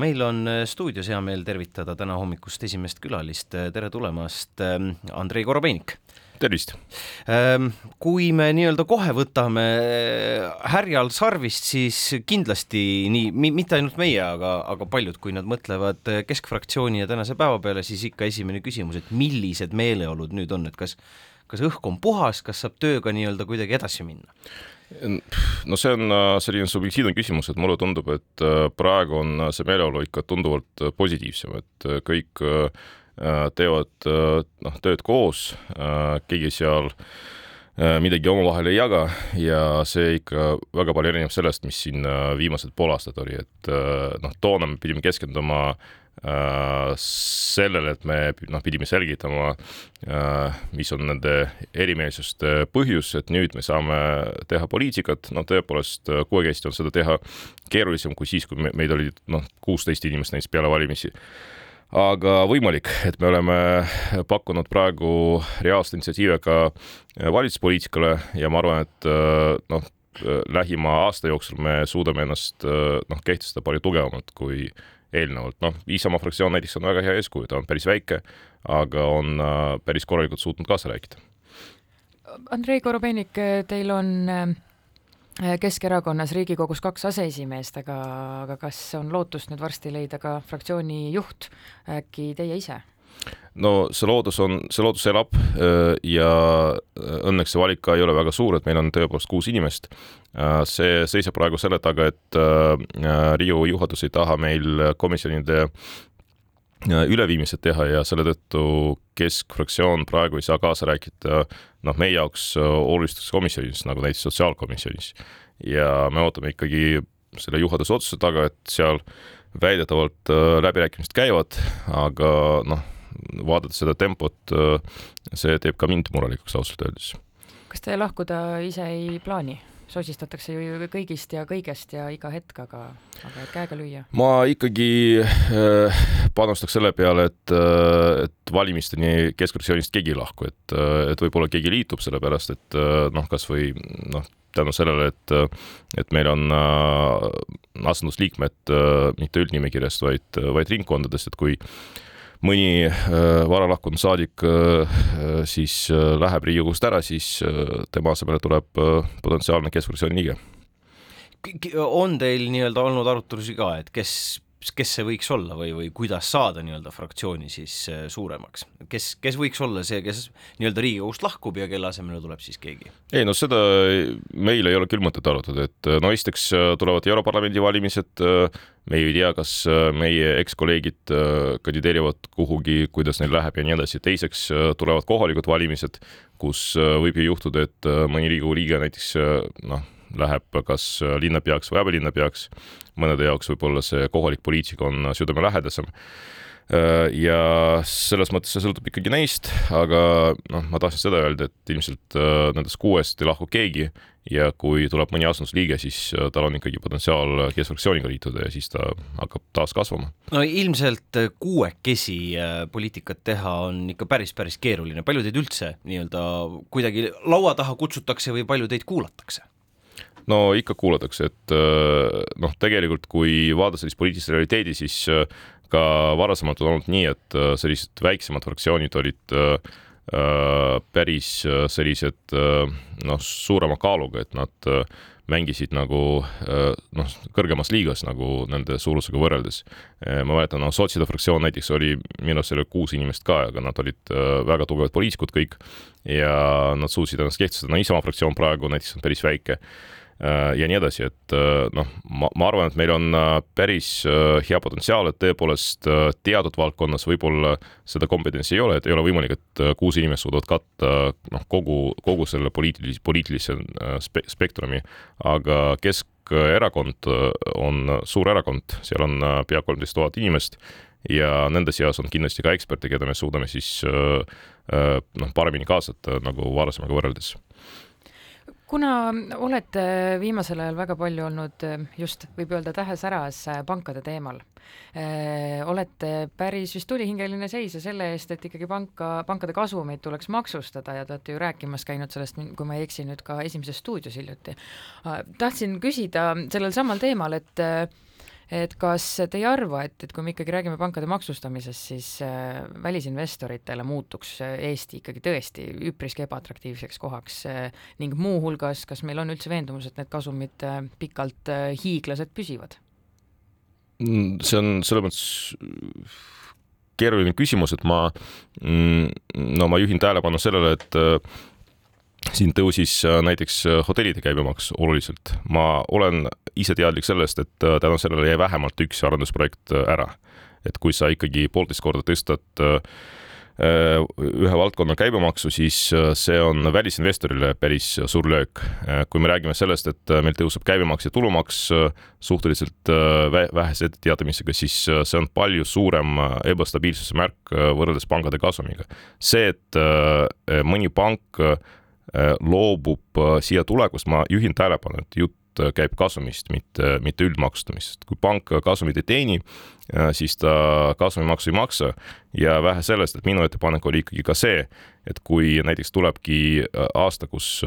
meil on stuudios hea meel tervitada täna hommikust esimest külalist, tere tulemast, Andrei Korobeinik tervist! Ehm, kui me nii-öelda kohe võtame härjal sarvist, siis kindlasti nii, mitte ainult meie, aga, aga paljud, kui nad mõtlevad Keskfraktsiooni ja tänase päeva peale, siis ikka esimene küsimus, et millised meeleolud nüüd on, et kas kas õhk on puhas, kas saab tööga nii-öelda kuidagi edasi minna? no see on äh, selline subjektiivne küsimus, et mulle tundub, et äh, praegu on see meeleolu ikka tunduvalt positiivsem, et kõik Äh, teevad äh, noh, tööd koos, äh, keegi seal midagi omavahel ei jaga ja see ikka väga palju erineb sellest, mis siin viimased pool aastat oli, et noh, toona me pidime keskenduma sellele, et me noh, pidime selgitama, mis on nende erimeelsuste põhjus, et nüüd me saame teha poliitikat, no tõepoolest kuuekesti on seda teha keerulisem kui siis, kui meid oli noh, kuusteist inimest näiteks peale valimisi. Aga võimalik, et me oleme pakkunud praegu reaalset initsiatiivi ka valitsuspoliitikale ja ma arvan, et äh, noh, lähima aasta jooksul me suudame ennast äh, noh, kehtestada palju tugevamalt kui eelnevalt, noh, Isamaa fraktsioon näiteks on väga hea eeskuju, ta on päris väike, aga on äh, päris korralikult suutnud kaasa rääkida. Andrei Korobeinik, teil on Äh, Keskerakonnas Riigikogus kaks aseesimeest, aga, aga kas on lootust nüüd varsti leida ka fraktsiooni juht, äkki teie ise? No see loodus on, see loodus elab äh, ja äh, õnneks see valik ka ei ole väga suur, et meil on tõepoolest kuus inimest. see seisab praegu selle taga, et Riigikogu juhatus ei taha meil komisjonide üleviimised teha ja selle tõttu keskfraktsioon praegu ei saa kaasa rääkida noh, meie jaoks olulistes komisjonides, nagu näiteks sotsiaalkomisjonis. ja me ootame ikkagi selle juhatuse otsuse taga, et seal väidetavalt äh, läbirääkimised käivad, aga noh, vaadates seda tempot, äh, see teeb ka mind murelikuks ausalt öeldes. kas te lahkuda ise ei plaani? sosistatakse ju kõigist ja kõigest ja iga hetk, aga, aga et käega lüüa? ma ikkagi äh, panustaks selle peale, et äh,, et valimisteni keskfraktsioonist keegi ei lahku, et äh,, et võib-olla keegi liitub, sellepärast et noh, kasvõi noh, tänu sellele, et, et meil on äh, asendusliikmed äh, mitte üldnimekirjast, vaid, vaid ringkondadest, et kui äh, mõni äh, vara lahkunud saadik äh, äh, siis läheb Riigikogust ära, siis tema asemele tuleb potentsiaalne keskfraktsiooni liige. on teil nii-öelda olnud arutelusid ka, et kes kes see võiks olla või, või kuidas saada nii-öelda fraktsiooni siis äh, suuremaks, kes, kes võiks olla see, kes nii-öelda Riigikogust lahkub ja kelle asemele tuleb siis keegi? ei no seda meil ei ole küll mõtet arutada, et no esiteks äh, tulevad Europarlamendi valimised, äh, me ei tea, kas meie ekskolleegid kandideerivad kuhugi, kuidas neil läheb ja nii edasi, teiseks tulevad kohalikud valimised, kus võib ju juhtuda, et mõni Riigikogu liige näiteks noh, läheb kas linnapeaks või abilinnapeaks. mõnede jaoks võib-olla see kohalik poliitika on südamelähedasem. ja selles mõttes see sõltub ikkagi neist, aga noh, ma tahtsin seda öelda, et ilmselt äh, nendest kuuest ei lahku keegi ja kui tuleb mõni asendusliige, siis äh, tal on ikkagi potentsiaal keskfraktsiooniga liituda ja siis ta hakkab taas kasvama. no ilmselt kuuekesi äh, poliitikat teha on ikka päris, päris keeruline, palju teid üldse nii-öelda kuidagi laua taha kutsutakse või palju teid kuulatakse? No ikka kuulatakse, et äh, noh, tegelikult kui vaadata sellist poliitilist realiteedi, siis äh, ka varasemalt on olnud nii, et äh, sellised väiksemad fraktsioonid olid päris sellised noh, suurema kaaluga, et nad mängisid nagu noh, kõrgemas liigas nagu nende suurusega võrreldes. ma mäletan, no sotside fraktsioon näiteks oli, minu arust seal oli kuus inimest ka, aga nad olid väga tugevad poliitikud kõik ja nad suutsid ennast kehtestada, no Isamaa fraktsioon praegu näiteks on päris väike ja nii edasi, et äh, noh, ma, ma arvan, et meil on äh, päris hea potentsiaal, et tõepoolest teatud valdkonnas võib-olla seda kompetentsi ei ole, et ei ole võimalik, et kuus inimest suudavad katta noh, kogu, kogu selle poliitilise, poliitilise spe, spektrumi, aga Keskerakond on suur erakond, seal on pea kolmteist tuhat inimest ja nende seas on kindlasti ka eksperte, keda me suudame siis noh, paremini kaasata nagu varasemaga võrreldes kuna olete viimasel ajal väga palju olnud just, võib öelda, tähesäras pankade teemal, eh, olete päris vist tulihingeline seisja selle eest, et ikkagi panka, pankade kasumeid tuleks maksustada ja te olete ju rääkimas käinud sellest, kui ma ei eksi, nüüd ka Esimeses stuudios hiljuti. Ah, tahtsin küsida sellel samal teemal, et et kas te ei arva, et, et kui me ikkagi räägime pankade maksustamisest, siis äh, välisinvestoritele muutuks äh, Eesti ikkagi tõesti üpriski ebaatraktiivseks kohaks äh, ning muuhulgas, kas meil on üldse veendumus, et need kasumid äh, pikalt äh, hiiglased püsivad? Mm, see on selles mõttes keeruline küsimus, et ma, mm, no ma juhin tähelepanu sellele, et äh, siin tõusis äh, näiteks äh, hotellide käibemaks oluliselt. ma olen ise teadlik sellest, et tänu sellele jäi vähemalt üks arendusprojekt ära. et kui sa ikkagi poolteist korda tõstad ühe valdkonna käibemaksu, siis see on välisinvestorile päris suur löök. kui me räägime sellest, et meil tõuseb käibemaks ja tulumaks suhteliselt vähese etteteatamisega, siis see on palju suurem ebastabiilsuse märk võrreldes pankade kasumiga. see, et mõni pank loobub siia tulekust, ma juhin tähelepanu, et jutt käib kasumist, mitte, mitte üldmaksustamisest. kui pank kasumit ei teeni, siis ta kasumimaksu ei maksa. Ja vähe sellest, et minu ettepanek oli ikkagi ka see, et kui näiteks tulebki aasta, kus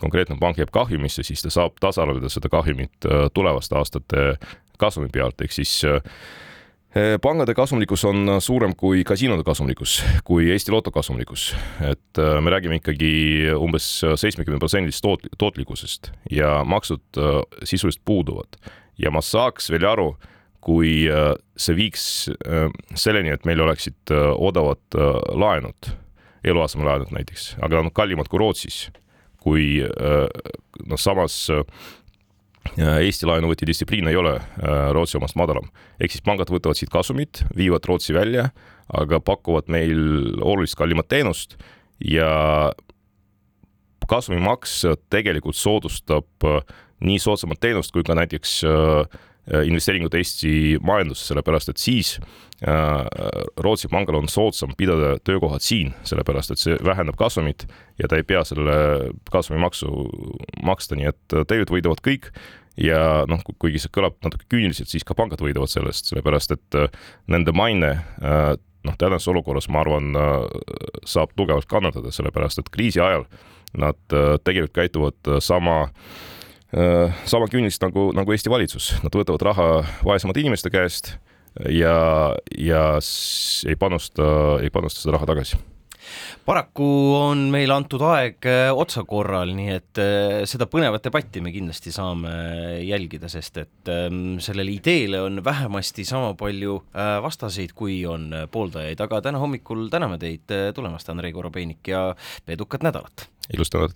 konkreetne pank jääb kahjumisse, siis ta saab tasarada seda kahjumit tulevaste aastate kasumi pealt, ehk siis Eh, pangade kasumlikkus on suurem kui kasiinode kasumlikkus, kui Eesti Loto kasumlikkus, et eh, me räägime ikkagi umbes seitsmekümne protsendist toot-, tootlikkusest ja maksud eh, sisuliselt puuduvad. ja ma saaks veel aru, kui see viiks selleni, et meil oleksid odavad laenud, eluasemelaenud näiteks, aga nad on kallimad kui Rootsis. kui noh, samas Eesti laenuvõtja distsipliin ei ole äh, Rootsi omast madalam. ehk siis pangad võtavad siit kasumit, viivad Rootsi välja, aga pakuvad meil oluliselt kallimat teenust ja kasumimaks tegelikult soodustab äh, nii soodsamat teenust kui ka näiteks äh, investeeringud Eesti majandusse, sellepärast et siis Rootsi pangal on soodsam pidada töökohad siin, sellepärast et see vähendab kasumit ja ta ei pea selle kasumimaksu maksta, nii et tegelikult võidavad kõik. Ja noh, kuigi see kõlab natuke küüniliselt, siis ka pangad võidavad sellest, sellepärast et äh, nende maine äh, noh, tänases olukorras, ma arvan, äh, saab tugevalt kannatada, sellepärast et kriisi ajal nad tegelikult käituvad sama sama küüniliselt nagu, nagu Eesti valitsus, nad võtavad raha vaesemate inimeste käest ja, ja ei panusta, ei panusta seda raha tagasi paraku on meile antud aeg äh, otsakorral, nii et äh, seda põnevat debatti me kindlasti saame jälgida, sest et ähm, sellele ideele on vähemasti sama palju äh, vastaseid, kui on pooldajaid, aga täna hommikul täname teid tulemast, Andrei Korobeinik ja edukat nädalat! ilusat nädalat!